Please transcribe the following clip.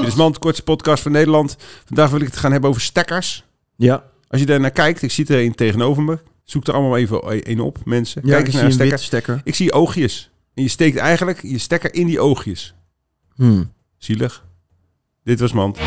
Dit is Mand, kortste podcast van Nederland. Vandaag wil ik het gaan hebben over stekkers. Ja, Als je daar naar kijkt, ik zit er een tegenover me. Zoek er allemaal even één op, mensen. ja Kijk ik eens zie naar een stekker. stekker. Ik zie oogjes. En je steekt eigenlijk je stekker in die oogjes. Hmm. Zielig. Dit was Mand.